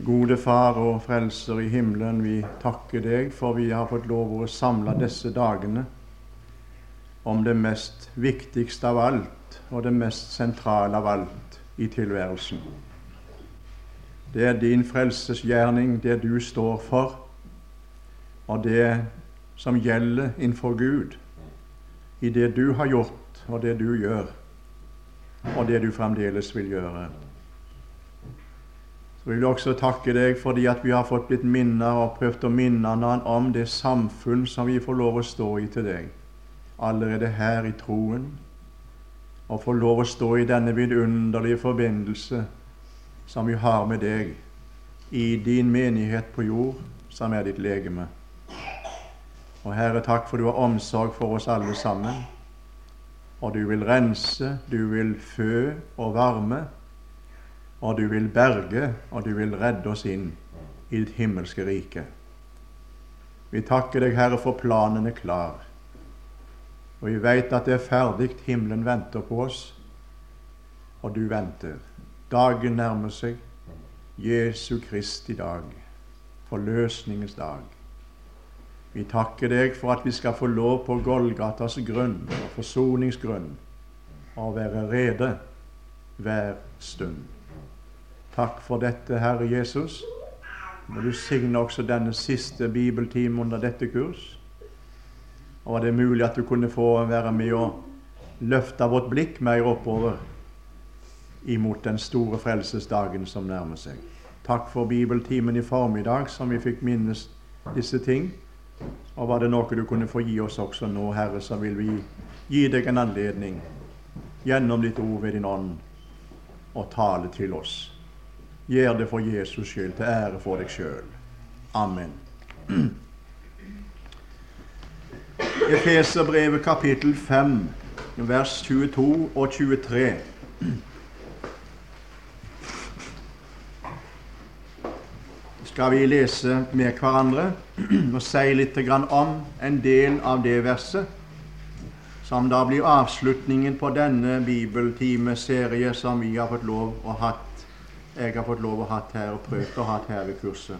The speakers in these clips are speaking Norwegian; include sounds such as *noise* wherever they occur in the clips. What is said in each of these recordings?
Gode Far og Frelser i himmelen, vi takker deg for vi har fått lov å samle disse dagene om det mest viktigste av alt og det mest sentrale av alt i tilværelsen. Det er din frelsesgjerning, det du står for, og det som gjelder innenfor Gud, i det du har gjort, og det du gjør, og det du fremdeles vil gjøre. Så vil jeg også takke deg fordi at vi har fått blitt minnet og prøvd å minne han om det samfunn som vi får lov å stå i til deg, allerede her i troen, og få lov å stå i denne vidunderlige forbindelse som vi har med deg i din menighet på jord, som er ditt legeme. Og Herre, takk for du har omsorg for oss alle sammen. Og du vil rense, du vil fø og varme og du vil berge, og du vil redde oss inn i ditt himmelske rike. Vi takker deg, Herre, for planen er klar. Og vi veit at det er ferdig, himmelen venter på oss, og du venter. Dagen nærmer seg. Jesu Kristi dag, forløsningens dag. Vi takker deg for at vi skal få lov på Golgatas grunn og forsoningsgrunn å være rede hver stund. Takk for dette, Herre Jesus. Må du signe også denne siste bibeltime under dette kurs. Og var det mulig at du kunne få være med og løfte vårt blikk mer oppover imot den store frelsesdagen som nærmer seg. Takk for bibeltimen i formiddag, som vi fikk minnes disse ting. Og var det noe du kunne få gi oss også nå, Herre, så vil vi gi deg en anledning gjennom ditt ord ved din ånd og tale til oss. Gjør det for Jesus skyld, til ære for deg sjøl. Amen. *clears throat* Efeserbrevet kapittel 5, vers 22 og 23. Skal vi lese med hverandre og si litt om en del av det verset, som da blir avslutningen på denne bibeltimeserie som vi har fått lov å ha jeg har fått lov å ha her og prøvd å ha her ved kurset.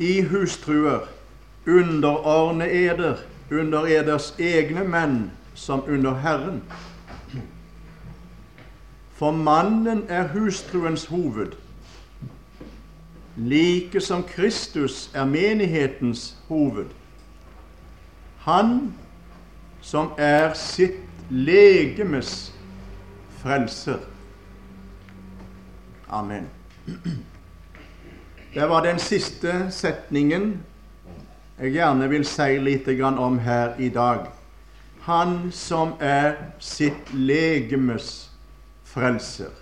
I hustruer underordne eder under eders egne menn som under Herren. For mannen er hustruens hoved, like som Kristus er menighetens hoved. Han som er sitt legemes frelser. Amen. Det var den siste setningen jeg gjerne vil si litt om her i dag. Han som er sitt legemes frelser.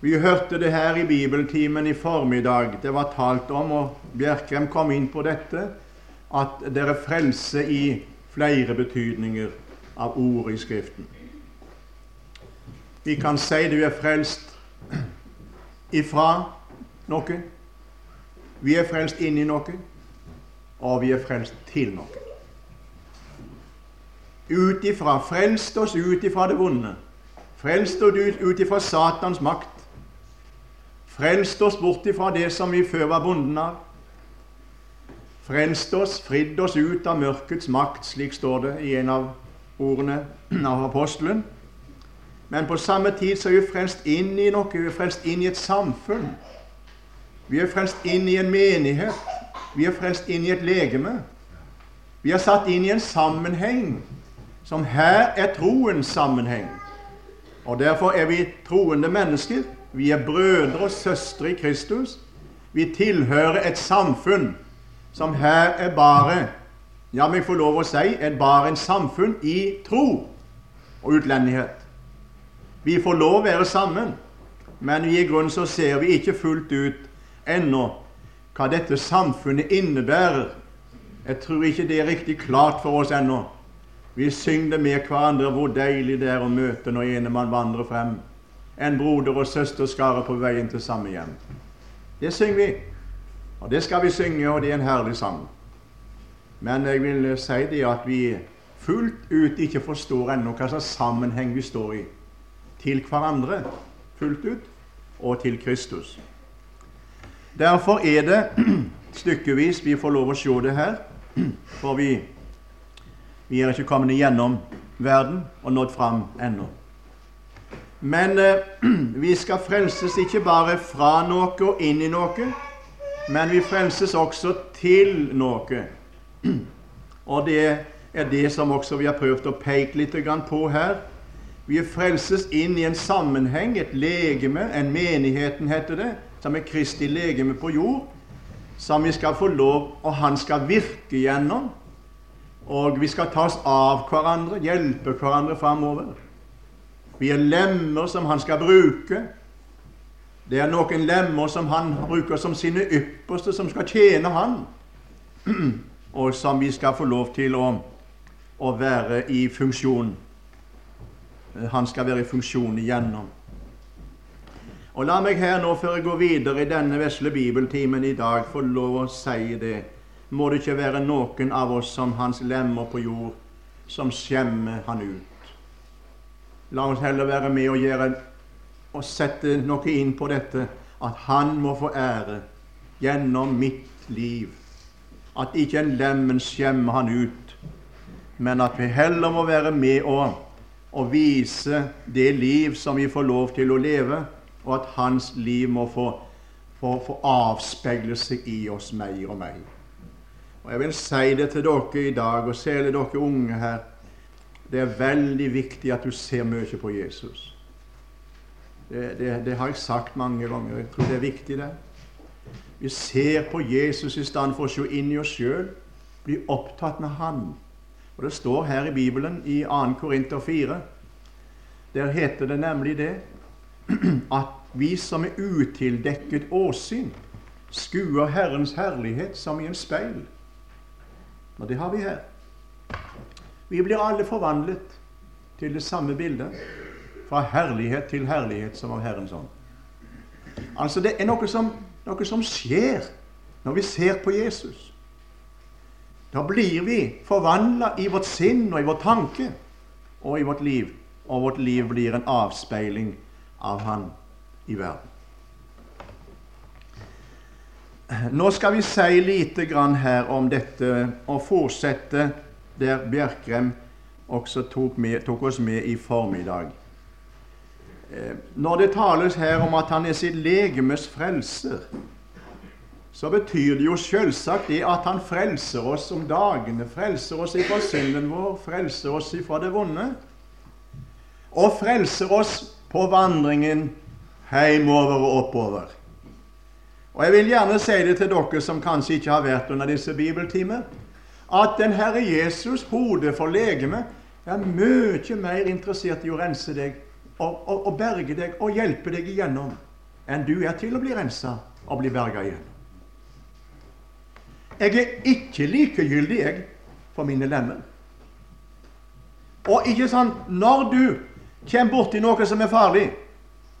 Vi hørte det her i bibeltimen i formiddag. Det var talt om, og Bjerkrem kom inn på dette, at dere frelser i flere betydninger av ordet i Skriften. Vi kan si du er frelst ifra noe. Vi er frelst inn i noe, og vi er frelst til noe. Ut ifra Frelst oss ut ifra det vonde. Frelst oss ut ifra Satans makt. Frelst oss bort ifra det som vi før var bonden av. Frelst oss, fridd oss ut av mørkets makt, slik står det i en av ordene av apostelen. Men på samme tid så er vi frelst inn i noe. Vi er frelst inn i et samfunn. Vi er frelst inn i en menighet. Vi er frelst inn i et legeme. Vi er satt inn i en sammenheng som her er troens sammenheng. Og Derfor er vi troende mennesker. Vi er brødre og søstre i Kristus. Vi tilhører et samfunn som her er bare ja, vi får lov å si, er bare en samfunn i tro og utlendighet. Vi får lov å være sammen, men i grunnen så ser vi ikke fullt ut ennå hva dette samfunnet innebærer. Jeg tror ikke det er riktig klart for oss ennå. Vi synger med hverandre hvor deilig det er å møte når ene man vandrer frem. En broder og søsterskare på veien til samme hjem. Det synger vi. Og det skal vi synge, og det er en herlig sang. Men jeg vil si det at vi fullt ut ikke forstår ennå hva slags sammenheng vi står i. til hverandre fullt ut, og til Kristus. Derfor er det *clears throat* stykkevis vi får lov å se det her, *clears throat* for vi, vi er ikke kommet igjennom verden og nådd fram ennå. Men eh, *clears throat* vi skal frelses ikke bare fra noe og inn i noe, men vi frelses også til noe. Og det er det som også vi har prøvd å peke litt på her. Vi frelses inn i en sammenheng, et legeme, en menigheten heter det, som er Kristi legeme på jord, som vi skal få lov, og han skal virke gjennom. Og vi skal ta oss av hverandre, hjelpe hverandre framover. Vi er lemmer som han skal bruke. Det er noen lemmer som han bruker som sine ypperste, som skal tjene han, *clears throat* og som vi skal få lov til å, å være i funksjon. Han skal være i funksjon igjennom. Og La meg her nå, før jeg går videre i denne vesle bibeltimen i dag, få lov å si det. Må det ikke være noen av oss som hans lemmer på jord, som skjemmer han ut. La oss heller være med og gjøre og sette noe inn på dette at Han må få ære gjennom mitt liv. At ikke en lemmen skjemmer han ut, men at vi heller må være med og, og vise det liv som vi får lov til å leve, og at hans liv må få, få, få avspeile seg i oss mer og mer. Og Jeg vil si det til dere i dag, og særlig dere unge her det er veldig viktig at du ser mye på Jesus. Det, det, det, har jeg sagt mange ganger. Jeg tror det er viktig, det. Vi ser på Jesus i stedet for å se inn i oss sjøl, bli opptatt med Han. Og Det står her i Bibelen, i 2. Korinter 4, der heter det nemlig det *clears throat* at vi som er utildekket åsyn, skuer Herrens herlighet som i en speil. Og det har vi her. Vi blir alle forvandlet til det samme bildet. Fra herlighet til herlighet, som av Herrens ånd. Altså, det er noe som, noe som skjer når vi ser på Jesus. Da blir vi forvandla i vårt sinn og i vår tanke og i vårt liv. Og vårt liv blir en avspeiling av Han i verden. Nå skal vi si lite grann her om dette og fortsette der Bjerkrem også tok, med, tok, oss med i formiddag. Eh, når det tales her om at han er sitt legemes frelser, så betyr det jo selvsagt det at han frelser oss om dagene, frelser oss ifra synden vår, frelser oss ifra det vonde, og frelser oss på vandringen heimover og oppover. Og Jeg vil gjerne si det til dere som kanskje ikke har vært under disse bibeltimer at den Herre Jesus, hodet for legemet, er mye mer interessert i å rense deg og, og, og, berge deg og hjelpe deg igjennom enn du er til å bli rensa og bli berga igjen. Jeg er ikke likegyldig, jeg, for mine lemmer. Og ikke sant, når du kommer borti noe som er farlig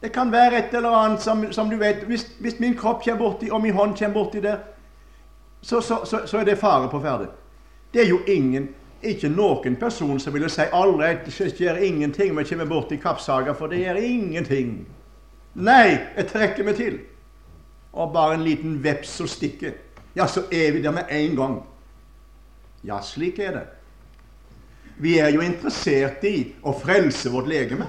Det kan være et eller annet som, som du vet hvis, hvis, min kropp kommer borti, og min hånd kommer borti der, så, så, så, så er det fare på ferde. Det er jo ingen, ikke noen person som ville si ålreit, det skjer ingenting om jeg kommer i kappsaga, for det gjør ingenting. Nei, jeg trekker meg til. Og bare en liten veps som stikker. Ja, så er vi der med en gang. Ja, slik er det. Vi er jo interessert i å frelse vårt legeme.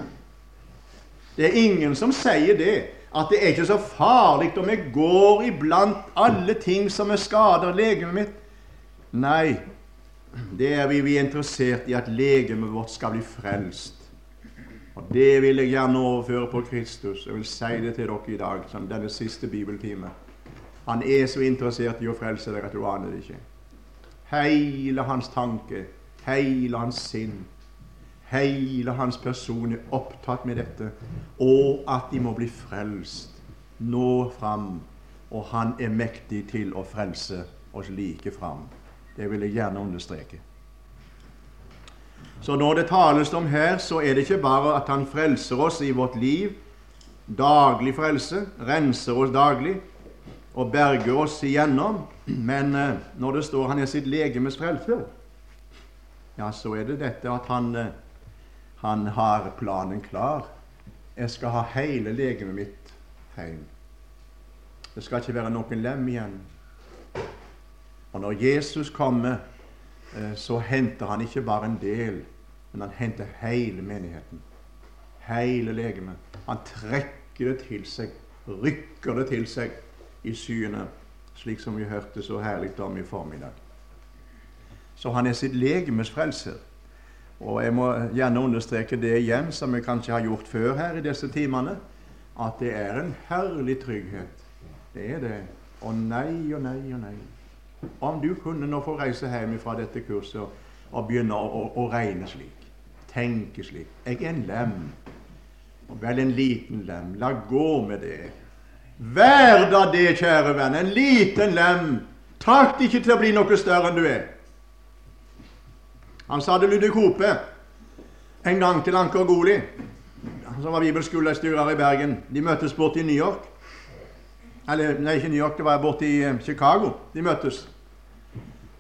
Det er ingen som sier det, at det er ikke så farlig om jeg går iblant alle ting som er skader legemet mitt. Nei, det er vi, vi er interessert i at legemet vårt skal bli frelst. Og Det vil jeg gjerne overføre på Kristus. Jeg vil si det til dere i dag, som denne siste bibeltime. Han er så interessert i å frelse dere at du aner det ikke. Hele hans tanke, hele hans sinn, hele hans person er opptatt med dette, og at de må bli frelst. Nå fram. Og han er mektig til å frelse oss like fram. Det vil jeg gjerne understreke. Så når det tales om her, så er det ikke bare at Han frelser oss i vårt liv, daglig frelse, renser oss daglig og berger oss igjennom, men eh, når det står Han er sitt legemes frelser, ja, så er det dette at han, eh, han har planen klar. jeg skal ha hele legemet mitt hjem. Det skal ikke være noen lem igjen. Og når Jesus kommer, eh, så henter han ikke bare en del, men han henter hele menigheten. Hele legemet. Han trekker det til seg, rykker det til seg i synet, slik som vi hørte så herlig om i formiddag. Så han er sitt legemes frelser. Og jeg må gjerne understreke det igjen, som jeg kanskje har gjort før her i disse timene, at det er en herlig trygghet. Det er det. Og nei og nei og nei. Om du kunne nå få reise hjem fra dette kurset og begynne å, å, å regne slik, tenke slik Jeg er en lem. Vel en liten lem. La gå med det. Vær da det, kjære venn. En liten lem. Takk ikke til å bli noe større enn du er. Han sa det Ludvig Hope en gang til Anker Goli, som var bibelskolestyrer i Bergen. De møttes borte i New York. Eller nei, ikke New York, det var borte i eh, Chicago de møttes.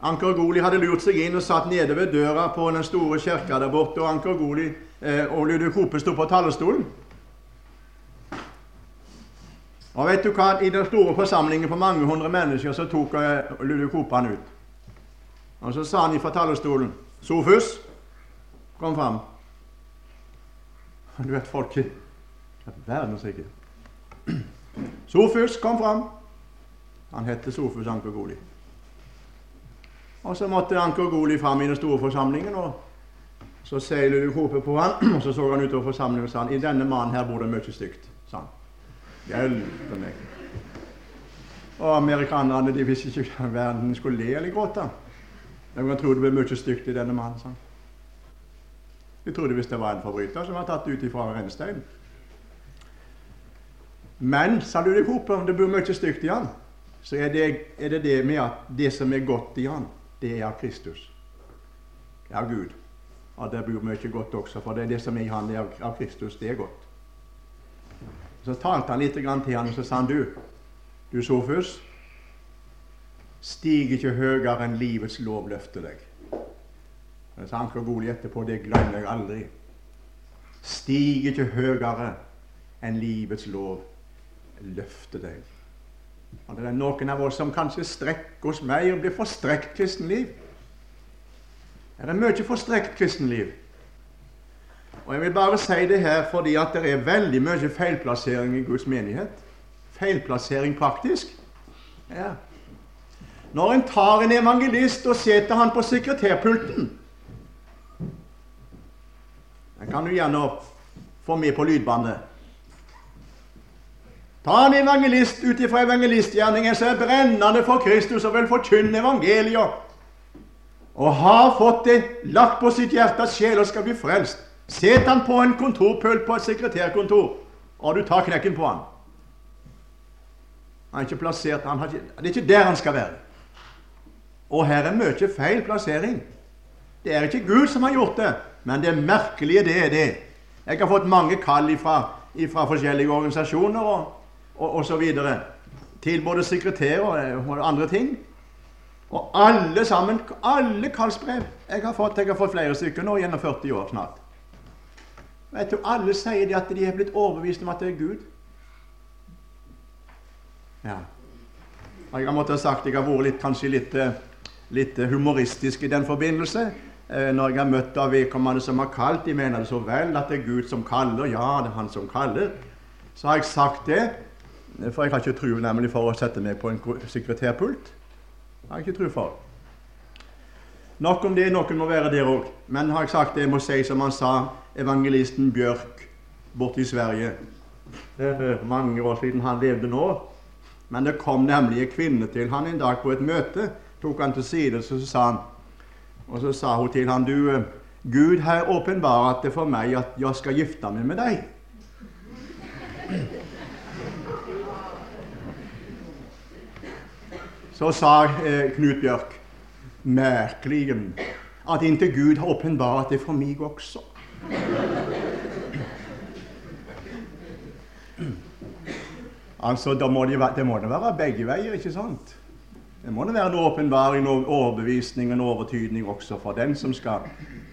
Anker Goli hadde lurt seg inn og satt nede ved døra på den store kirka der borte. Og Anker Goli eh, og Ludvig Hope sto på talerstolen. Og vet du hva? I den store forsamlingen på mange hundre mennesker så tok eh, Ludvig Hope han ut. Og så sa han fra talerstolen Sofus, kom fram. Du vet, folk Verden rike. Sofus, kom fram. Han heter Sofus Anker Goli. Og så måtte Anker Goli fram i den store forsamlingen. og Så seiler du hope på han, *clears throat* og så så han utover forsamlingen og sa han, i denne mannen her bor det mye stygt. sa han. Hjelpe meg. Og amerikanerne de visste ikke om verden skulle le eller gråte. De kunne tro det ble mye stygt i denne mannen. sa han. De trodde hvis det var en forbryter som var tatt ut ifra rennesteinen. Men, sa du opp om det bor mye stygt i han, så er det, er det, det med at det som er godt i han, det er av Kristus. Det av Gud. Og det bor mye godt også, for det er det som er i han, det er av, Kristus. Det er godt. Så talte han litt til han, og så sa han du, du Sofus, stig ikke høyere enn livets lov løfter deg. Men så Anker Goli etterpå, det glemmer jeg aldri. Stig ikke høyere enn livets lov løfte deg. Og Det er noen av oss som kanskje strekker oss mer og blir for strekt kristenliv. Det er mye for strekt kristenliv. Og Jeg vil bare si det her fordi at det er veldig mye feilplassering i Guds menighet. Feilplassering praktisk. Ja. Når en tar en evangelist og setter han på sekretærpulten Den kan du gjerne få med på lydbåndet. Ta en evangelist ut ifra evangelistgjerningen som er brennende for Kristus og vil forkynne evangeliet, og har fått det lagt på sitt hjerte at sjela skal bli frelst. Set han på en kontorpult på et sekretærkontor, og du tar knekken på han. Han er ikke plassert, han ikke, Det er ikke der han skal være. Og her er mye feil plassering. Det er ikke Gud som har gjort det, men det merkelige det er det. Jeg har fått mange kall fra forskjellige organisasjoner og og osv. Til både sekretærer og andre ting. Og alle sammen, alle kallsbrev jeg har fått, jeg har fått flere stykker nå gjennom 40 år snart. Vet du, Alle sier at de er blitt overbevist om at det er Gud. Ja. Jeg har måttet ha sagt jeg har vært litt, kanskje litt, eh, litt humoristisk i den forbindelse. Eh, når jeg har møtt av vedkommende som har kalt, de mener det så vel at det er Gud som kaller. Ja, det er Han som kaller. Så har jeg sagt det. For jeg har ikke tru nemlig for å sette meg på en sekretærpult. Jeg har ikke tru for. Nok om det, noen må være der òg. Men har jeg sagt det, jeg må si som han sa, evangelisten Bjørk borte i Sverige. Er mange år siden han levde nå. Men det kom nemlig en kvinne til han en dag på et møte. Tok han til side, så sa han Og så sa hun til han, du, Gud har åpenbart det for meg at jeg skal gifte meg med deg. Så sa eh, Knut Bjørk merkelig at inntil Gud har åpenbart det for meg også. Altså, da må det, det må det være begge veier, ikke sant? Det må det være en åpenbaring, en overbevisning, en overtydning også for den som skal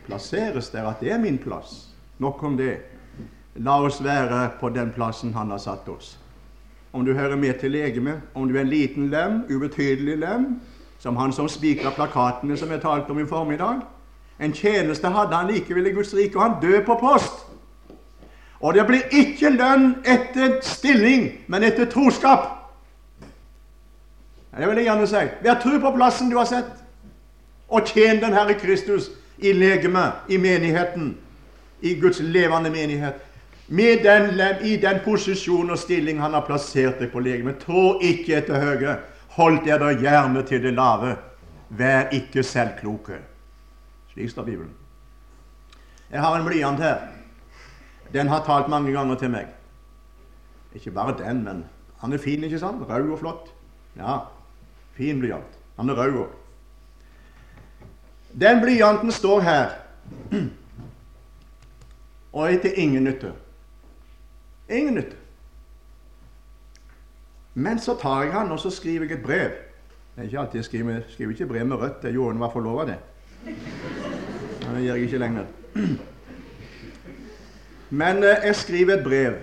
plasseres der, at det er min plass. Nok om det. La oss være på den plassen Han har satt oss. Om du hører med til legemet, om du er en liten lem, ubetydelig lem, som han som spikra plakatene som jeg talte om i formiddag. En tjeneste hadde han likevel i Guds rike, og han døde på post. Og det blir ikke lønn etter stilling, men etter troskap. Det vil jeg gjerne si. Vær tro på plassen du har sett, og tjen den Herre Kristus i legemet, i menigheten, i Guds levende menighet. Med den, I den posisjon og stilling han har plassert deg på legemet. Trå ikke etter høye. Hold dere gjerne til det lave. Vær ikke selvkloke. Slik står Bibelen. Jeg har en blyant her. Den har talt mange ganger til meg. Ikke bare den, men han er fin, ikke sant? Rød og flott. Ja, fin blyant. Han er rød òg. Den blyanten står her *clears throat* og er til ingen nytte. Ingen nytte. Men så tar jeg han og så skriver jeg et brev. Det er ikke alltid jeg skriver, skriver ikke brev med rødt. Jeg gjorde han fall lov det. Men det gjør jeg ikke lenger. Men eh, jeg skriver et brev,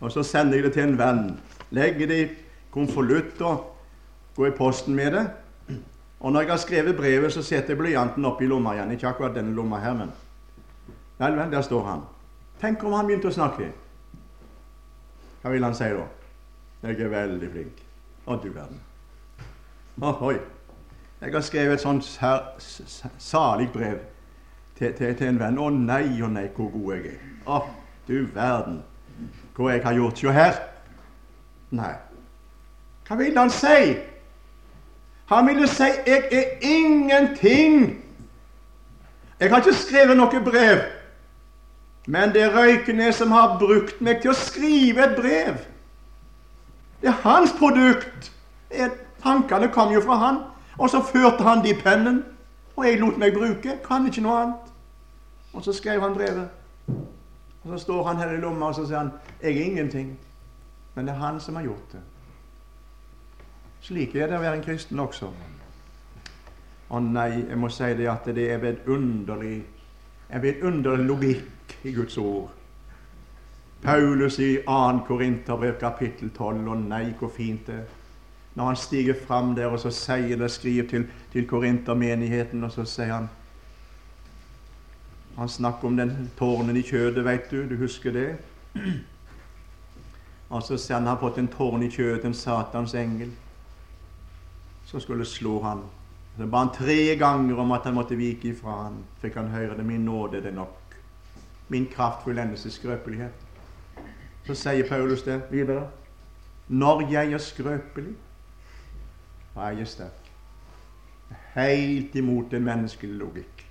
og så sender jeg det til en venn. Legger det i konvolutt og går i posten med det. Og når jeg har skrevet brevet, så setter jeg blyanten opp i lomma igjen. Ikke akkurat denne lomma her, men Vel, vel, der står han. Tenk om han begynte å snakke. Hva vil han si da? Jeg er veldig flink. Å, du verden. Ohoi. Jeg har skrevet et sånt salig brev til, til, til, en venn. Å nei, å nei, hvor god jeg er. Å, du verden. Hva jeg har gjort. Se her. Nei. Hva vil han si? Han ville si 'Jeg er ingenting'. Jeg har ikke skrevet noe brev, men det er Røykenes som har brukt meg til å skrive et brev. Det er hans produkt. Tankene kom jo fra han. Og så førte han de pennen, og jeg lot meg bruke. Kan ikke noe annet. Og så skrev han brevet. Og så står han her i lomma og så sier han, 'Jeg er ingenting', men det er han som har gjort det. Slik er det å være en kristen også. Å nei, jeg må si det at det er vidunderlig en vidunderlig logikk i Guds ord. Paulus i 2. Korinterbrev kapittel 12, og nei, hvor fint det er. Når han stiger fram der og så sier det, skriver til, til korintermenigheten, og så sier han Han snakker om den tårnen i kjødet, veit du. Du husker det? *clears throat* Og så sier han har fått en tårn i kjødet, en Satans engel som skulle slå han. Så ba han tre ganger om at han måtte vike ifra han. Fikk han høre det. Min nåde er det nok. Min kraft fullendes i skrøpelighet. Så sier Paulus det videre. Når jeg er skrøpelig, da er jeg sterk. Helt imot en menneskelig logikk.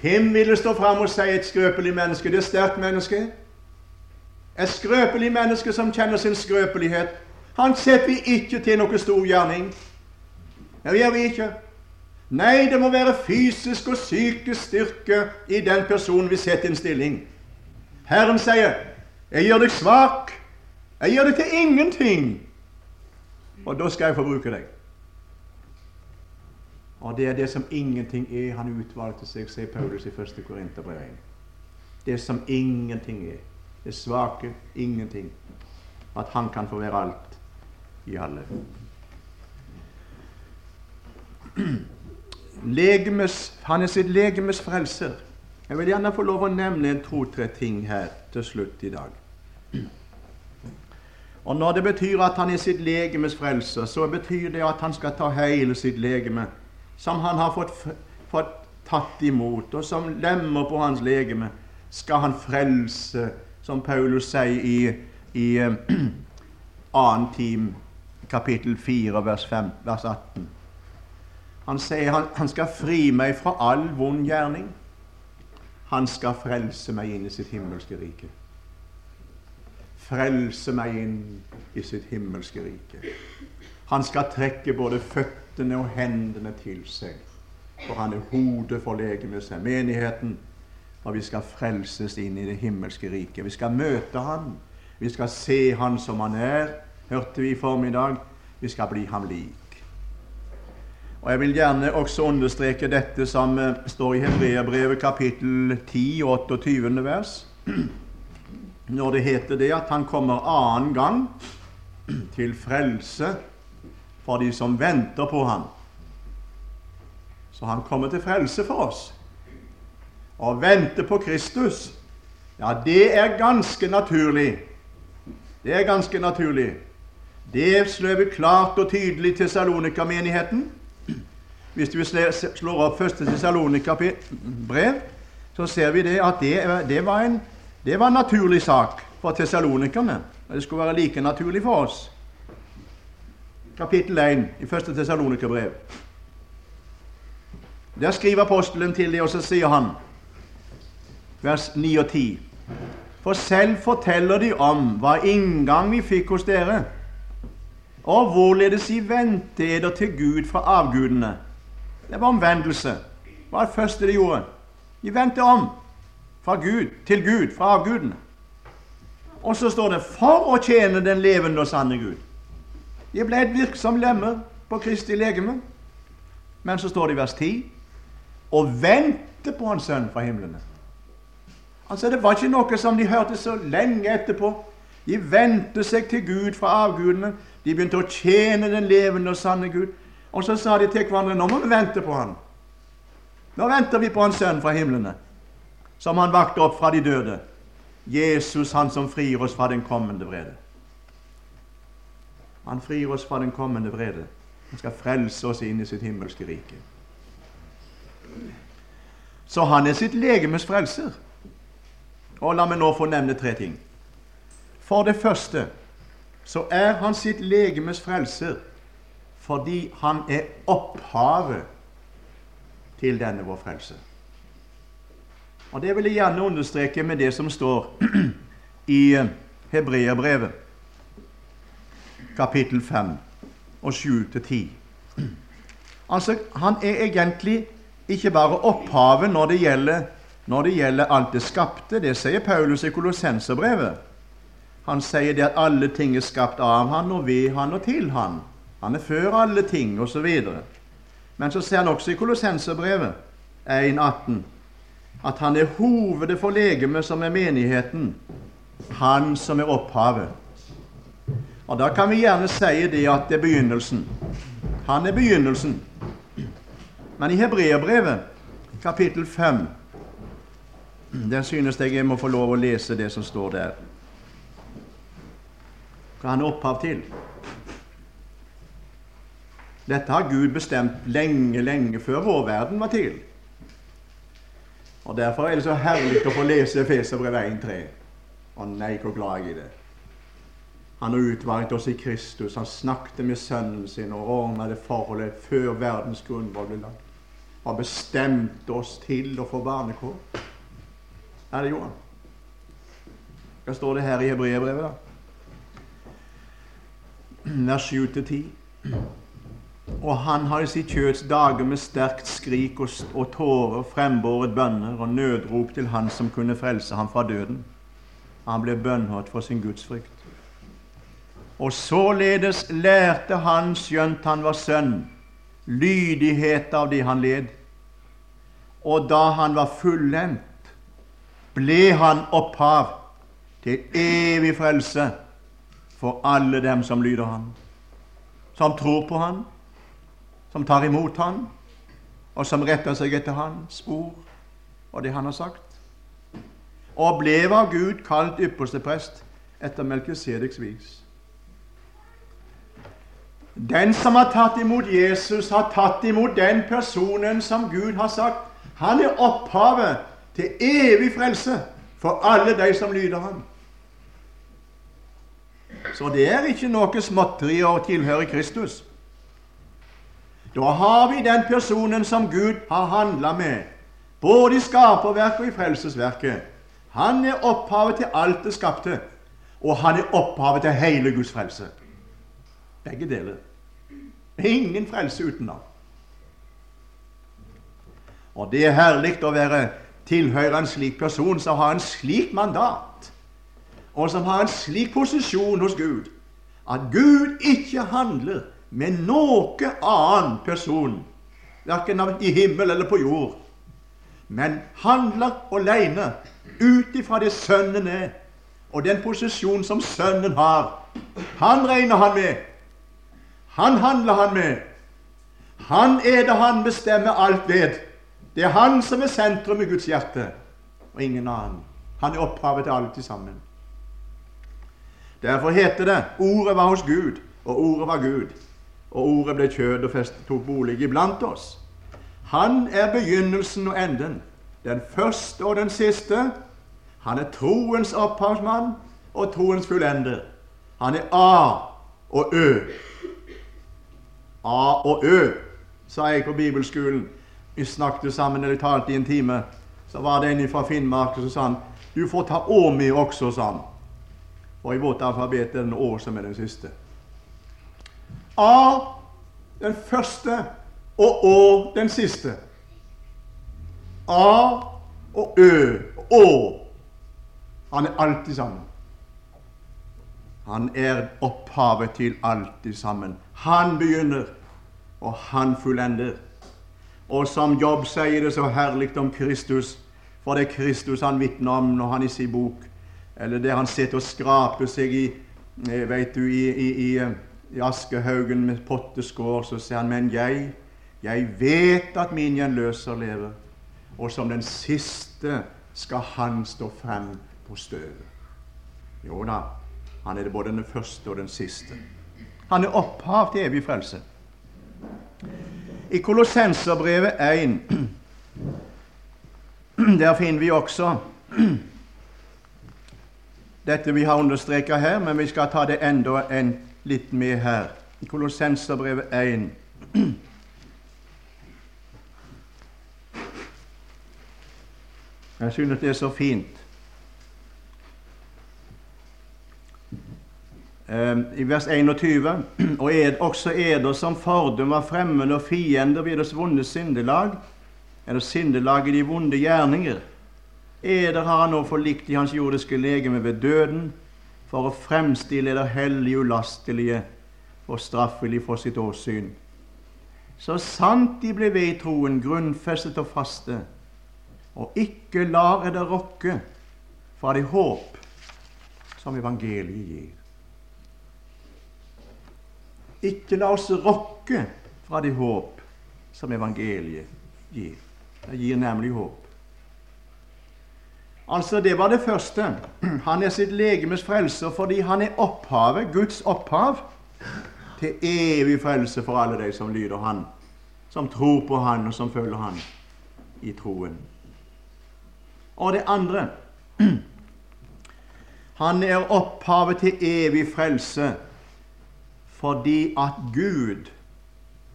Hvem ville stå fram og si et skrøpelig menneske? Det er sterkt menneske. Et skrøpelig menneske som kjenner sin skrøpelighet, han setter vi ikke til noe stor gjerning. Det gjør vi ikke. Nei, det må være fysisk og psykisk styrke i den personen vi setter i en stilling. Herren sier, 'Jeg gjør deg svak. Jeg gjør deg til ingenting.' Og da skal jeg forbruke deg. Og det er det som ingenting er han utvalgte seg, sier Paulus i 1. Korinterbrev 1. Det som ingenting er. Det svake ingenting. At han kan få være alt i alle. Legemes, han er sitt legemes frelser. Jeg vil gjerne få lov å nevne en to-tre ting her til slutt i dag. Og Når det betyr at han er sitt legemes frelser, så betyr det at han skal ta hele sitt legeme, som han har fått, fått tatt imot, og som lemmer på hans legeme, skal han frelse, som Paulus sier i, i *clears throat* uh, time kapittel 4, vers, 5, vers 18. Han sier han, han skal fri meg fra all vond gjerning. Han skal frelse meg inn i sitt himmelske rike. Frelse meg inn i sitt himmelske rike. Han skal trekke både føttene og hendene til seg, for han er hodet for legemet seg, menigheten. Og vi skal frelses inn i det himmelske riket. Vi skal møte Han. Vi skal se Han som Han er hørte vi i formiddag. Vi skal bli ham lik. Og Jeg vil gjerne også understreke dette som eh, står i Hebreabrevet kapittel 10, 28. vers. *clears throat* når det heter det at han kommer annen gang til frelse for de som venter på ham. Så han kommer til frelse for oss. Å vente på Kristus, ja, det er ganske naturlig. Det er ganske naturlig. Det slår klart og tydelig til Salonika-menigheten. Hvis vi slår opp 1. Tessalonika-brev, så ser vi det at det, det, var en, det var en naturlig sak for tessalonikerne. Det skulle være like naturlig for oss. Kapittel 1 i 1. Tessalonika-brev. Der skriver apostelen til det, og så sier han, vers 9 og 10 For selv forteller de om hva inngang vi fikk hos dere, og hvorledes I vendte eder til Gud fra avgudene det var omvendelse. Det var det første de gjorde. De vendte om fra Gud til Gud, fra avgudene. Og så står det 'for å tjene den levende og sanne Gud'. De ble et virksomt lemmer på Kristi legeme. Men så står det i vers 10 og vente på en Sønn fra himlene. Altså Det var ikke noe som de hørte så lenge etterpå. De vendte seg til Gud fra avgudene. De begynte å tjene den levende og sanne Gud. Og så sa de til hverandre nå må vi vente på han. Nå venter vi på Hans Sønn fra himlene, som han vakte opp fra de døde. Jesus, han som frir oss fra den kommende vrede. Han frir oss fra den kommende vrede. Han skal frelse oss inn i sitt himmelske rike. Så han er sitt legemes frelser. Og la meg nå få nevne tre ting. For det første så er han sitt legemes frelser fordi han er opphavet til denne vår frelse. Og Det vil jeg gjerne understreke med det som står *clears throat* i Hebreerbrevet, kapittel 5 og 7-10. *clears throat* Altså, Han er egentlig ikke bare opphavet når det gjelder, når det gjelder alt det skapte. Det sier Paulus i Kolossenserbrevet. Han sier det at alle ting er skapt av han og ved han og til han. Han er før alle ting, osv. Men så ser han også i Kolossenserbrevet 1,18 at han er hovedet for legemet, som er menigheten, han som er opphavet. Og Da kan vi gjerne si det at det er begynnelsen. Han er begynnelsen. Men i Hebreerbrevet, kapittel 5, der synes jeg jeg må få lov å lese det som står der. Hva han er opphav til. Dette har Gud bestemt lenge, lenge før vår verden var til. Og Derfor er det så herlig å få lese Efeserbrevet 1.3. Å nei, hvor glad jeg er i det. Han har utvalgt oss i Kristus. Han snakket med sønnen sin og ordna det forholdet før verdens grunnvoll ble lagt. Har bestemt oss til å få barnekår. Ja, det gjorde han. Hva står det her i Hebreerbrevet, da? Vers 7-10. Og han har i sitt kjøds dager med sterkt skrik og, og tårer frembåret bønner og nødrop til Han som kunne frelse ham fra døden. Han ble bønnhørt for sin gudsfrykt. Og således lærte han, skjønt han var sønn, lydighet av det han led. Og da han var fullendt, ble han opphav til evig frelse for alle dem som lyder han, som tror på han som tar imot han, og som retter seg etter hans ord og det han har sagt, og ble av Gud kalt ypperste prest etter Melkisedeks vis. Den som har tatt imot Jesus, har tatt imot den personen som Gud har sagt. Han er opphavet til evig frelse for alle de som lyder ham. Så det er ikke noe småtteri å tilhøre Kristus. Da har vi den personen som Gud har handla med, både i skaperverket og i frelsesverket. Han er opphavet til alt det skapte, og han er opphavet til hele Guds frelse. Begge deler. Ingen frelse uten ham. Og det er herlig å være tilhøre en slik person som har en slik mandat, og som har en slik posisjon hos Gud, at Gud ikke handler med noe annen person, verken i himmel eller på jord, men handler alene ut ifra det Sønnen er, Og den posisjon som Sønnen har, han regner han med. Han handler han med. Han er det han bestemmer alt ved. Det er han som er sentrum i Guds hjerte, og ingen annen. Han er opphavet til alt sammen. Derfor heter det 'Ordet var hos Gud, og ordet var Gud'. Og ordet ble kjød og festet tok bolig iblant oss. Han er begynnelsen og enden, den første og den siste. Han er troens opphavsmann og troens fullender. Han er A og Ø. A og Ø, sa jeg på bibelskolen. Vi snakket sammen eller talte i en time. Så var det en fra Finnmark som sa han, du får ta Å med også, sa han. Og i vårt alfabet er det Å som er den siste. A den første og Å den siste. A og Ø og Å. Han er alltid sammen. Han er opphavet til alltid sammen. Han begynner, og han fullender. Og som Jobb sier det så herlig om Kristus, for det er Kristus han vitner om når han i sin bok, eller der han sitter og skraper seg i eh, vet du, i, i, i, i askehaugen med potteskår, så sier han, men jeg, jeg vet at min gjenløser lever, og som den siste skal han stå frem på støvet. Jo da, han er det både den første og den siste. Han er opphav til evig frelse. I Kolossenserbrevet 1 der finner vi også dette vi har understreket her, men vi skal ta det enda en litt med her. I Kolossenserbrevet 1 Jeg synes det er så fint. Ehm, i vers 21. Og ed, også eder som fordum var fremmede og fiender ved deres vonde sindelag, eller sindelag i de vonde gjerninger. Eder har han nå forlikt i hans jordiske legeme ved døden, for å fremstille det hellige ulastelige og straffelig for sitt åsyn. Så sant de ble ved i troen, grunnfestet og faste, og ikke lar det rokke fra det håp som evangeliet gir. Ikke la oss rokke fra det håp som evangeliet gir. Det gir nemlig håp. Altså, Det var det første. *clears throat* Han er sitt legemes frelser fordi han er opphavet, Guds opphav, til evig frelse for alle de som lyder Han, som tror på Han, og som følger Han i troen. Og det andre *clears throat* Han er opphavet til evig frelse fordi at Gud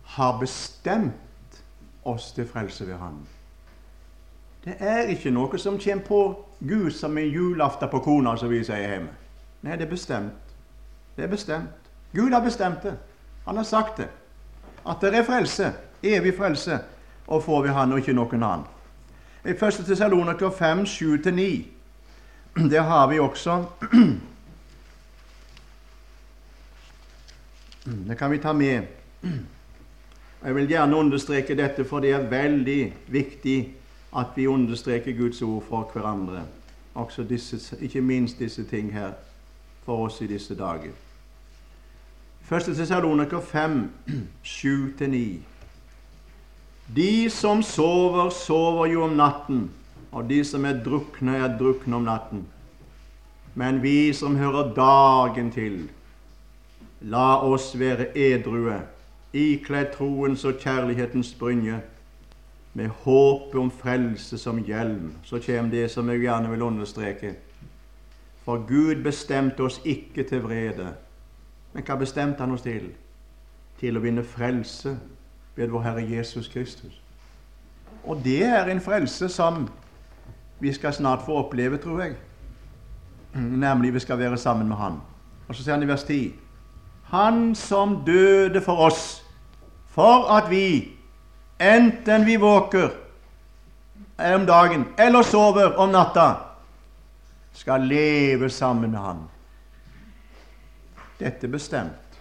har bestemt oss til frelse ved Han. Det er ikke noe som kommer på Gud som en julaften på kona, som vi sier hjemme. Nei, det er bestemt. Det er bestemt. Gud har bestemt det. Han har sagt det. At det er frelse, evig frelse, og får vi Han og ikke noen annen. I 1. Tessalonika 5, 7-9, der har vi også *clears throat* Det kan vi ta med. Jeg vil gjerne understreke dette, for det er veldig viktig at vi understreker Guds ord for hverandre. Også disse, ikke minst disse ting her for oss i disse dager. Første Tessaloniker 5, 7-9. De som sover, sover jo om natten, og de som er drukne, er drukne om natten. Men vi som hører dagen til, La oss være edrue, ikledd troens og kjærlighetens brynje, med håpet om frelse som hjelm. Så kommer det som jeg gjerne vil understreke. For Gud bestemte oss ikke til vrede. Men hva bestemte Han oss til? Til å vinne frelse ved vår Herre Jesus Kristus. Og det er en frelse som vi skal snart få oppleve, tror jeg. Nemlig vi skal være sammen med Han. Og så sier han i vers 10 han som døde for oss, for at vi, enten vi våker om dagen eller sover om natta, skal leve sammen med Han. Dette er bestemt.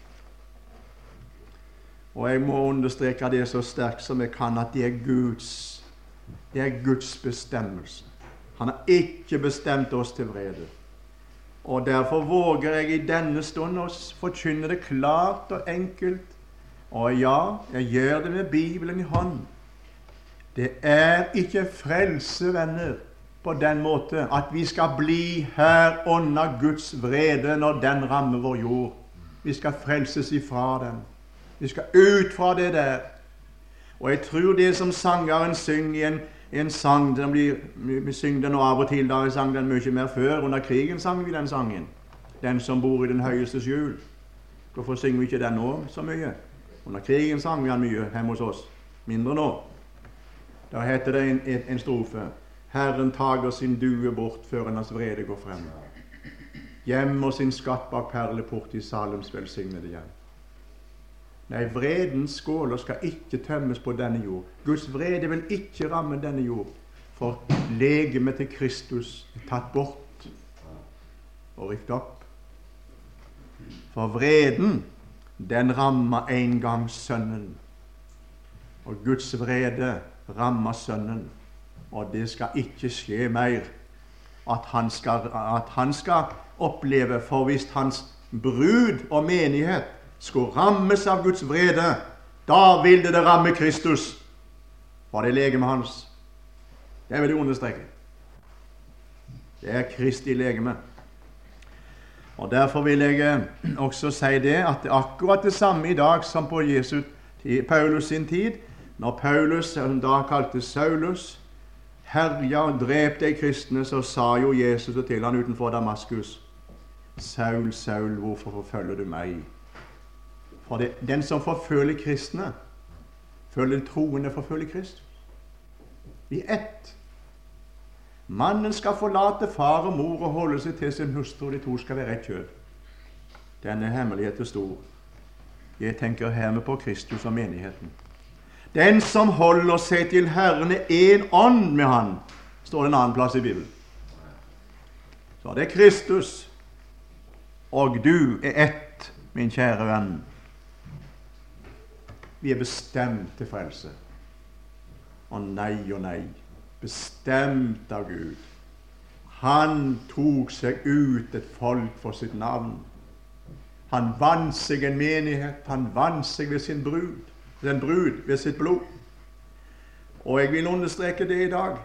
Og jeg må understreke det så sterkt som jeg kan, at det er Guds, det er Guds bestemmelse. Han har ikke bestemt oss til vrede. Og derfor våger jeg i denne stund å forkynne det klart og enkelt. Og ja, jeg gjør det med Bibelen i hånd. Det er ikke frelse, venner, på den måte at vi skal bli her under Guds vrede når den rammer vår jord. Vi skal frelses ifra den. Vi skal ut fra det der. Og jeg tror det som sangeren synger i en, en sang den blir, Vi synger den av og til, da vi sang den mye mer før. Under krigen sang vi den sangen. 'Den som bor i den høyeste hjul. Hvorfor synger vi ikke den nå så mye? Under krigen sang vi han mye hjemme hos oss. Mindre nå. Da heter det en, en, en strofe Herren tager sin due bort før hans vrede går frem. Gjemmer sin skatt bak perleport i Salems velsignede hjem. Nei, vredens skåler skal ikke tømmes på denne jord. Guds vrede vil ikke ramme denne jord, for legemet til Kristus er tatt bort og rykt opp. For vreden, den rammer en gang Sønnen. Og Guds vrede rammer Sønnen. Og det skal ikke skje mer at han skal, at han skal oppleve, for hvis hans brud og menighet skulle rammes av Guds vrede, da ville det ramme Kristus. Var det legemet hans? Det vil jeg understreke. Det er Kristi legeme. Og Derfor vil jeg eh, også si det at det er akkurat det samme i dag som på Jesus, Paulus sin tid. Når Paulus, som da kalte Saulus, herja og drep de kristne, så sa jo Jesus til han utenfor Damaskus Saul, Saul, hvorfor forfølger du meg? For det, den som forfølger kristne, følger troende forfølger Kristus. I ett. Mannen skal forlate far og mor og holde seg til sin hustru, og de to skal være ett kjød. Denne hemmeligheten er stor. Jeg tenker hermed på Kristus og menigheten. Den som holder seg til Herren, er én ånd med Han, står det en annen plass i Bibelen. Så det er Kristus, og du er ett, min kjære venn. Vi er bestemt til frelse. Og nei og nei. Bestemt av Gud. Han tok seg ut et folk for sitt navn. Han vant seg en menighet. Han vant seg ved sin brud, den brud ved sitt blod. Og jeg vil understreke det i dag,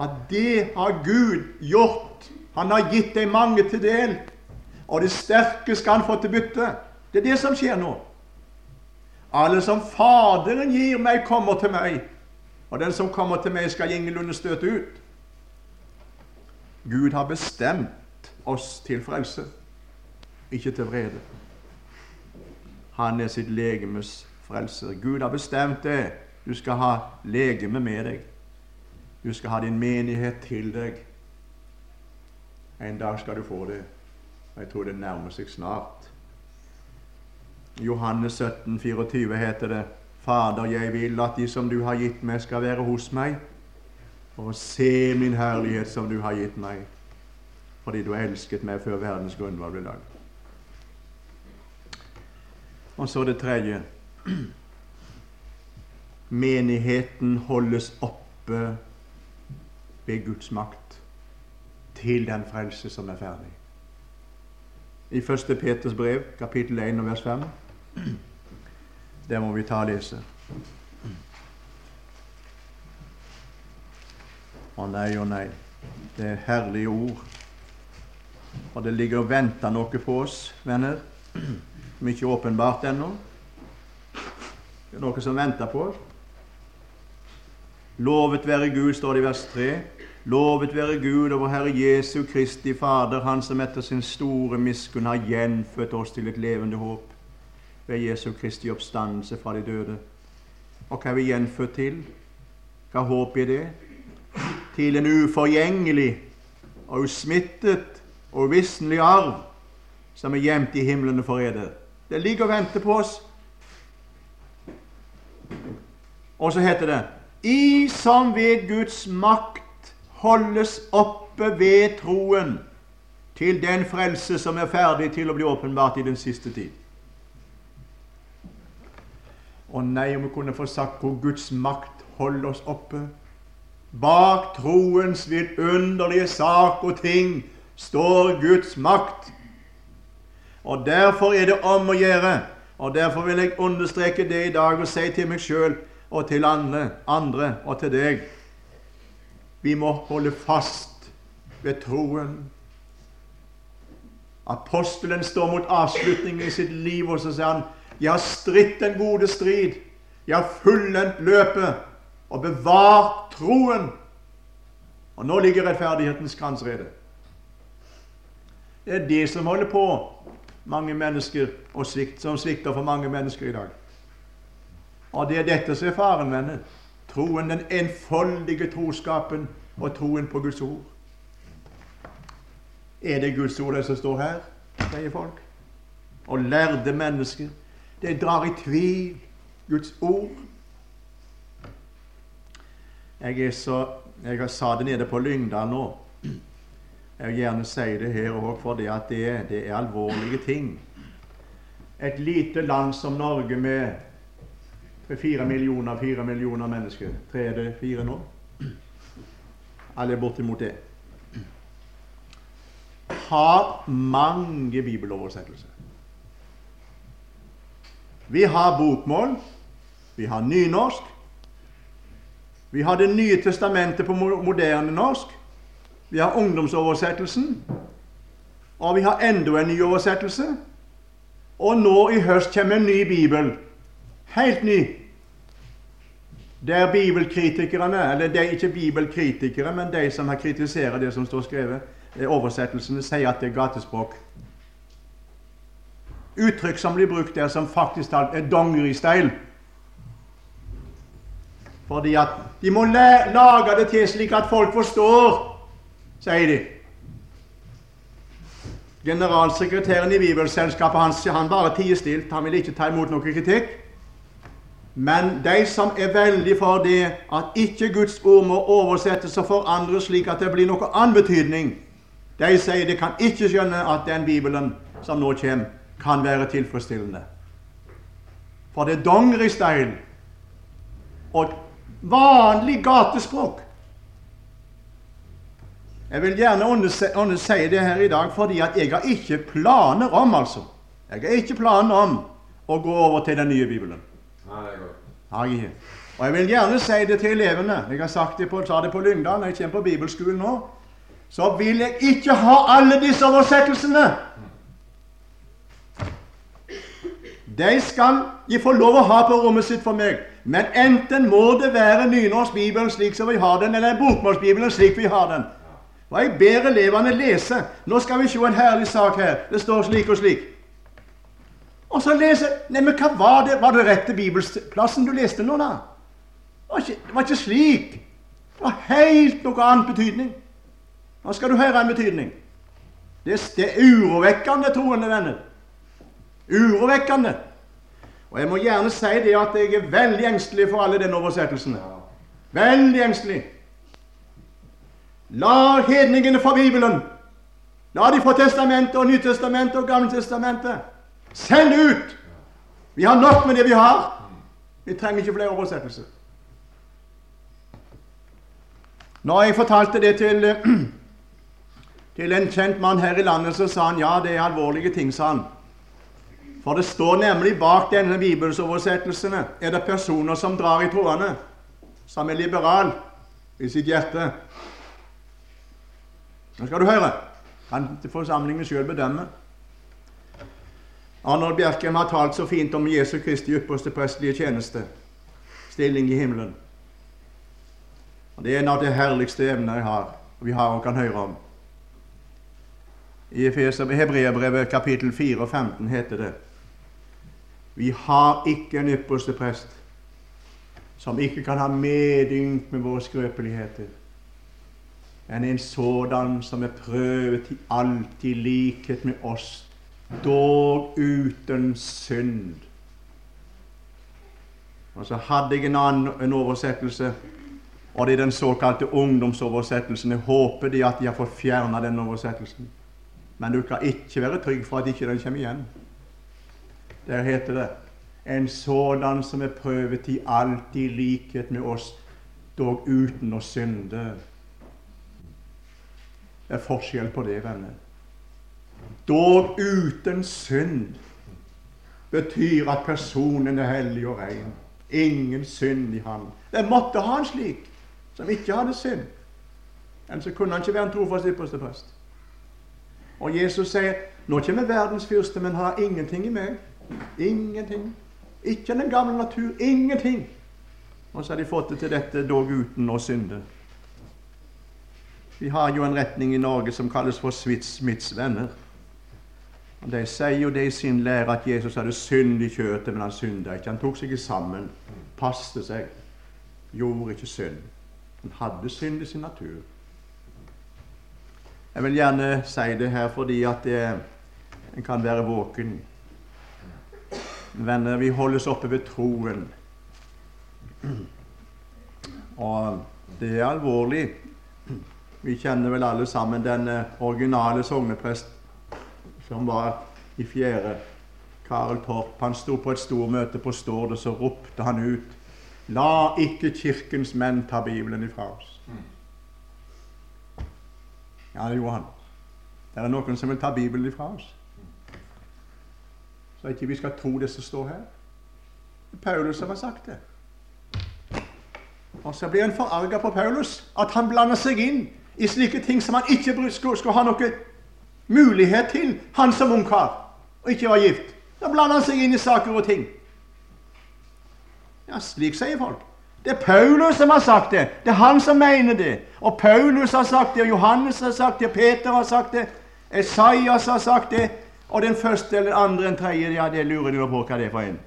at det har Gud gjort. Han har gitt deg mange til del, og det sterke skal han få til bytte. Det er det som skjer nå. Alle som Faderen gir meg, kommer til meg, og den som kommer til meg, skal ingenlunde støte ut. Gud har bestemt oss til frelse, ikke til vrede. Han er sitt legemes frelser. Gud har bestemt det. Du skal ha legeme med deg. Du skal ha din menighet til deg. En dag skal du få det. Jeg tror det nærmer seg snart. Johannes 17, 24 heter det Fader, jeg vil at de som du har gitt meg, skal være hos meg, og se min herlighet som du har gitt meg, fordi du elsket meg før verdens grunnvoll ble lagd. Og så det tredje. Menigheten holdes oppe ved Guds makt til den frelse som er ferdig. I 1. Peters brev, kapittel 1 vers 5 det må vi ta og lese. Å nei, å nei. Det er herlige ord. Og det ligger og venter noe på oss, venner, som ikke er åpenbart ennå. Det er noe som venter på oss. Lovet være Gud, står det i vers 3. Lovet være Gud og vår Herre Jesu Kristi Fader, Han som etter sin store miskunn har gjenfødt oss til et levende håp ved Jesu Kristi oppstandelse fra de døde. Og hva er vi gjenfødt til? Hva håper jeg det? Til en uforgjengelig og usmittet og uvisselig arv som er gjemt i himlene for eder. Det ligger og venter på oss. Og så heter det I som ved Guds makt holdes oppe ved troen til den frelse som er ferdig til å bli åpenbart i den siste tid. Å nei, om vi kunne få sagt hvor Guds makt holder oss oppe. Bak troens vidunderlige sak og ting står Guds makt. Og Derfor er det om å gjøre. Og Derfor vil jeg understreke det i dag og si til meg sjøl og til andre, andre og til deg vi må holde fast ved troen. Apostelen står mot avslutningen i sitt liv, og så sier han jeg har stritt den gode strid. Jeg har fullendt løpet og bevart troen. Og nå ligger rettferdighetens kransrede. Det er det som holder på mange mennesker, og svikt, som svikter for mange mennesker i dag. Og det er dette som er faren, venner. Troen, den enfoldige troskapen og troen på Guds ord. Er det Guds ord som står her, sier folk? Og lærde mennesker det drar i tvil Guds ord. Jeg er så Jeg sa det nede på Lyngdal nå. Jeg vil gjerne si det her òg, for det at det, det er alvorlige ting. Et lite land som Norge med fire millioner, fire millioner mennesker Tre er det fire nå? Alle er bortimot det. Har mange bibeloversettelser. Vi har bokmål, vi har nynorsk, vi har Det nye testamentet på moderne norsk, vi har ungdomsoversettelsen, og vi har enda en ny oversettelse. Og nå i høst kommer en ny bibel. Helt ny. Der bibelkritikerne, eller de ikke bibelkritikere, men de som har kritisert det som står skrevet, oversettelsene, sier at det er gatespråk uttrykk som blir brukt der, som faktisk talt er dongeristeil. Fordi at de må lage det til slik at folk forstår, sier de. Generalsekretæren i Bibelselskapet han, han bare tier stilt. Han vil ikke ta imot noe kritikk. Men de som er veldig for det at ikke Guds ord må oversettes og forandres slik at det blir noe annen betydning, de sier de kan ikke skjønne at den Bibelen som nå kommer, kan være tilfredsstillende. For det er dongeristein og vanlig gatespråk. Jeg vil gjerne undersi det her i dag fordi at jeg har ikke planer om altså. Jeg har ikke planer om å gå over til den nye Bibelen. Nei, Og jeg vil gjerne si det til elevene. Jeg har sagt det på, sa det på Lyngdal når jeg kommer på bibelskolen nå. Så vil jeg ikke ha alle disse oversettelsene. De skal de få lov å ha på rommet sitt for meg. Men enten må det være nynorskbibelen slik som vi har den, eller bokmålsbibelen slik vi har den. Og jeg ber elevene lese. Nå skal vi se en herlig sak her. Det står slik og slik. Og så lese Nei, men hva var det? Var det rette bibelsplassen du leste nå, da? Det var ikke, det var ikke slik. Det var helt noe annen betydning. Nå skal du høre en betydning. Det, det er urovekkende, troende venner. Urovekkende. Og jeg må gjerne si det at jeg er veldig engstelig for alle denne oversettelsen. Veldig engstelig. La hedningene fra Bibelen, la de fra Testamentet og Nytestamentet og Gammeltestamentet. Send ut! Vi har nok med det vi har. Vi trenger ikke flere oversettelser. Når jeg fortalte det til, *clears throat* til en kjent mann her i landet, så sa han ja, det er alvorlige ting, sa han. For det står nemlig bak denne bibelsoversettelsene er det personer som drar i trådene, som er liberal i sitt hjerte. Nå skal du høre. Kan forsamlingen sjøl bedømme. Arnold Bjerkem har talt så fint om Jesu Kristi ypperste prestelige tjeneste, stilling i himmelen. Og Det er en av de herligste evner jeg har, og vi har og kan høre om. I Hebreerbrevet kapittel 4 og 15 heter det vi har ikke en ypperste prest som ikke kan ha medynk med våre skrøpeligheter, enn en sådan som er prøvet i alt likhet med oss, dog uten synd. Og så hadde jeg en annen en oversettelse, og det er den såkalte ungdomsoversettelsen. Jeg håper de at de har fått fjerna den oversettelsen. Men du kan ikke være trygg for at ikke den kommer igjen. Der heter det en sådan som er prøvet i alt i likhet med oss, dog uten å synde. Det er forskjell på det, venner. Dog uten synd betyr at personen er hellig og ren. Ingen synd i ham. Det måtte ha en slik som ikke hadde synd. Ellers kunne han ikke være en trofast ypperste prest. Og Jesus sier nå kommer verdens fyrste, men har ingenting i meg. Ingenting. Ikke den gamle natur. Ingenting. Og så har de fått det til dette dog uten å synde. Vi har jo en retning i Norge som kalles for Smiths venner. Og De sier jo det i sin lære at Jesus hadde synd i kjøttet, men han synda ikke. Han tok seg sammen, passte seg, gjorde ikke synd. Han hadde synd i sin natur. Jeg vil gjerne si det her fordi at det, en kan være våken. Venner, vi holdes oppe ved troen. Og det er alvorlig. Vi kjenner vel alle sammen den originale sogneprest som var i fjerde. Karel Torp. Han sto på et stormøte på Stord, og så ropte han ut La ikke Kirkens menn ta Bibelen ifra oss. Ja, det gjorde han. Det er noen som vil ta Bibelen ifra oss. Så ikke vi skal tro det som står her. Paulus har sagt det. Og så blir en forarga på Paulus, at han blander seg inn i slike ting som han ikke skulle, ha noe mulighet til, han som ungkar, og ikke var gift. Da blander han seg inn i saker og ting. Ja, slik sier folk. Det er Paulus som har sagt det. Det er han som mener det. Og Paulus har sagt det, og Johannes har sagt det, og Peter har sagt det, Esaias har sagt det, og den første eller den andre eller tredje, ja, det lurer de på hva det er for en.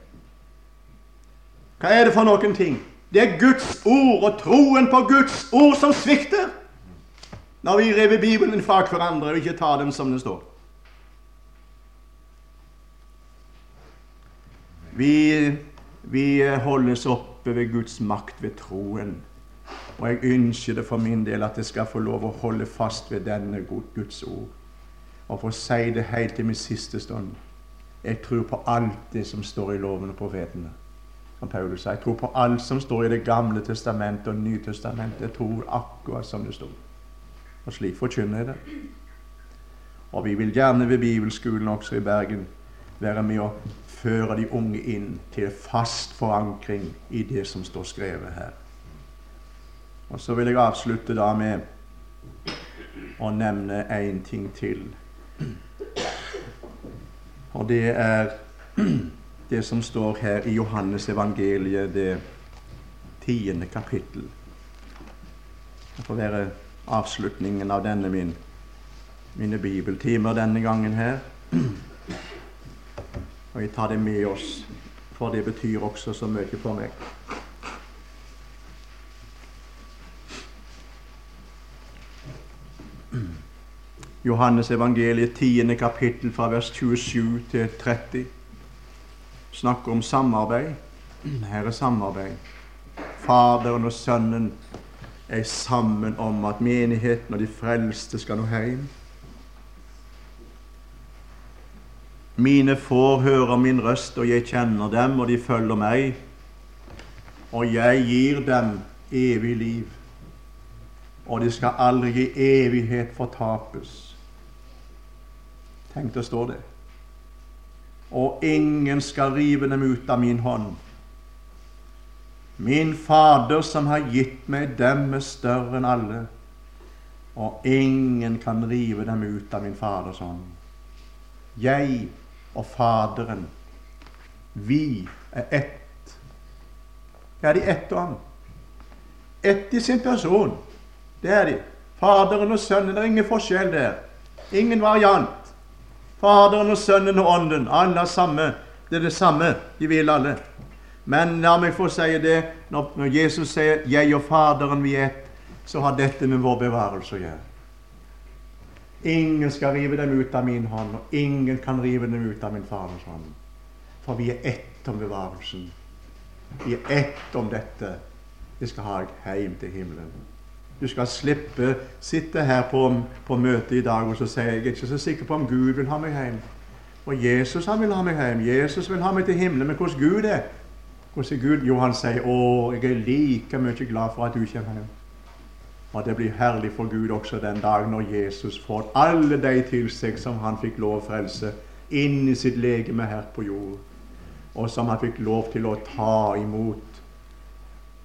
Hva er det for noen ting? Det er Guds ord og troen på Guds ord som svikter når vi river Bibelen fra hverandre og ikke tar dem som den står. Vi, vi holdes oppe ved Guds makt ved troen. Og jeg ønsker det for min del at jeg skal få lov å holde fast ved denne Guds ord. Og for å si det helt til min siste stund. Jeg tror på alt det som står i loven og profetene. Som Paulus sa. Jeg tror på alt som står i Det gamle testamentet og Nytestamentet. Jeg tror akkurat som det står. Og slik forkynner jeg det. Og vi vil gjerne ved Bibelskolen også i Bergen være med å føre de unge inn til fast forankring i det som står skrevet her. Og så vil jeg avslutte da med å nevne én ting til. Og det er *clears throat* det som står her i Johannes evangeliet, det tiende kapittel. Det får være avslutningen av denne min, mine bibeltimer denne gangen her. Og jeg tar det med oss, for det betyr også så mye for meg. Johannes evangeliet 10. kapittel fra vers 27 til 30 snakker om samarbeid. Her er samarbeid. Faderen og Sønnen er sammen om at menigheten og de frelste skal nå hjem. Mine får hører min røst, og jeg kjenner dem, og de følger meg. Og jeg gir dem evig liv, og de skal aldri i evighet fortapes. Tenk, det står det. Og ingen skal rive dem ut av min hånd. Min Fader som har gitt meg dem, er større enn alle, og ingen kan rive dem ut av min Faders hånd. Jeg og Faderen, vi er ett. Ja, de ett og annet. Ett i sin person. Det er de. Faderen og Sønnen. Det er ingen forskjell der. Ingen variant. Faderen og Sønnen og Ånden. Alle er samme. Det er det samme. De vil alle. Men la meg få si det når, Jesus sier 'Jeg og Faderen vi er ett', så har dette med vår bevarelse å gjøre. Ingen skal rive dem ut av min hånd, og ingen kan rive dem ut av min Faders hånd. For vi er ett om bevarelsen. Vi er ett om dette. Vi skal ha deg hjem til himmelen. Du skal slippe sitte her på, på møtet i dag og så sier jeg er ikke så sikker på om Gud vil ha meg hjem. Og Jesus han vil ha meg hjem. Jesus vil ha meg til himmelen. Men hvordan Gud er, hvordan er Gud Jo, han sier 'Å, jeg er like mye glad for at du kommer hjem'. Og det blir herlig for Gud også den dagen når Jesus får alle de til seg som han fikk lov å frelse, inn i sitt legeme her på jord, og som han fikk lov til å ta imot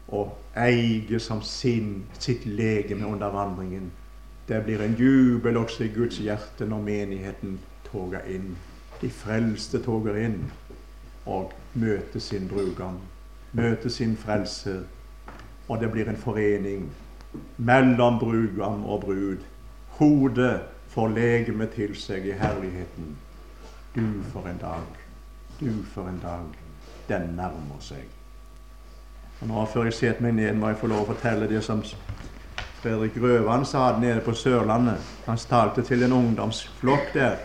og eie som sin, sitt legeme under vandringen. Det blir en jubel også i Guds hjerte når menigheten toger inn. De frelste toger inn og møter sin brudgom, møter sin frelser. Og det blir en forening mellom brudgom og brud. Hodet får legemet til seg i herligheten. Du for en dag, du for en dag. Den nærmer seg. Og nå Før jeg setter meg ned, må jeg få lov å fortelle det som Fredrik Røvan sa nede på Sørlandet. Han talte til en ungdomsflokk der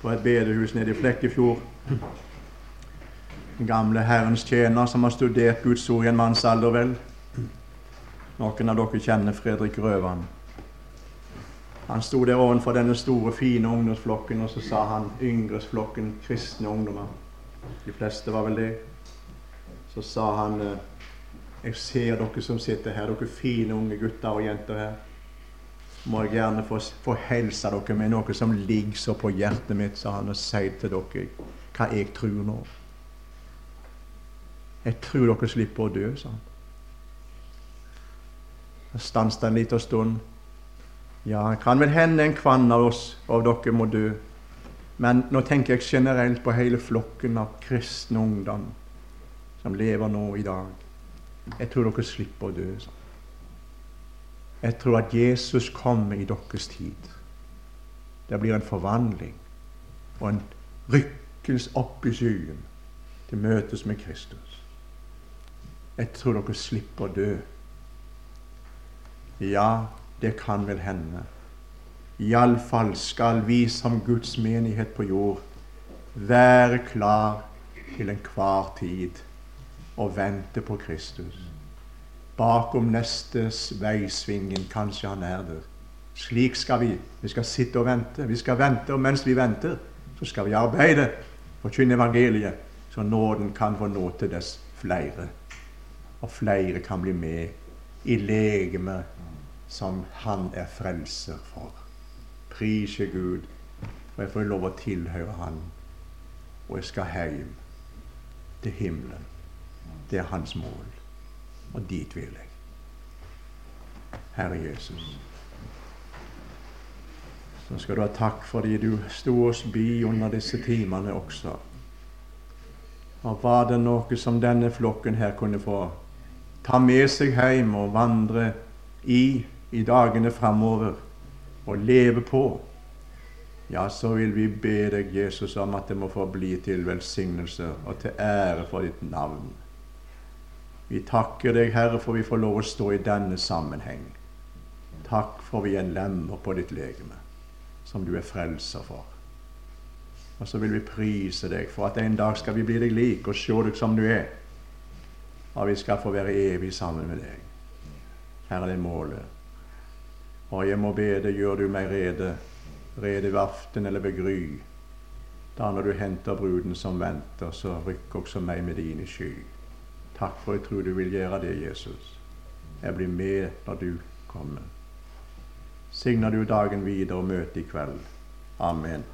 på et bedehus nede i Flekkefjord. Den gamle Herrens tjener som har studert Guds ord i en manns alder, vel. Noen av dere kjenner Fredrik Røvan. Han sto der ovenfor denne store, fine ungdomsflokken, og så sa han yngresflokken, kristne ungdommer. De fleste var vel det. Så sa han eh, Jeg ser dere som sitter her, dere fine unge gutter og jenter her. Må jeg gjerne få, få hilse dere med noe som ligger så på hjertet mitt, sa han, og si til dere hva jeg tror nå. Jeg tror dere slipper å dø, sa han. Så stanset en liten stund. Ja, kan vel hende en kvann av oss av dere må dø. Men nå tenker jeg generelt på hele flokken av kristne ungdom som lever nå i dag. Jeg tror dere slipper å dø. Jeg tror at Jesus kommer i deres tid. Det blir en forvandling og en rykkelse opp i skyen til møtes med Kristus. Jeg tror dere slipper å dø. Ja, det kan vel hende. Iallfall skal vi som Guds menighet på jord være klar til enhver tid og vente på Kristus. Bakom neste veisvingen, kanskje han er der. Slik skal vi. Vi skal sitte og vente. Vi skal vente, og mens vi venter, så skal vi arbeide, forkynne evangeliet, så nåden kan få nå til dess flere. Og flere kan bli med i legemet som han er frelser for. Prise Gud, for jeg får lov å tilhøre Han. Og jeg skal hjem til himmelen. Det er hans mål. Og dit vil jeg. Herre Jesus. Så skal du ha takk fordi du sto oss bi under disse timene også. Og var det noe som denne flokken her kunne få ta med seg hjem og vandre i i dagene framover og leve på, ja, så vil vi be deg, Jesus, om at det må få bli til velsignelse og til ære for ditt navn. Vi takker deg, Herre, for vi får lov å stå i denne sammenheng. Takk for vi er lemmer på ditt legeme, som du er frelser for. Og så vil vi prise deg for at en dag skal vi bli deg lik og se deg som du er. Og vi skal få være evig sammen med deg. Det er målet. Og jeg må be deg, gjør du meg rede, rede ved aften eller ved gry. Da når du henter bruden som venter, så rykk også meg med din i sky. Takk for jeg tror du vil gjøre det, Jesus. Jeg blir med når du kommer. Signer du dagen videre og møtet i kveld. Amen.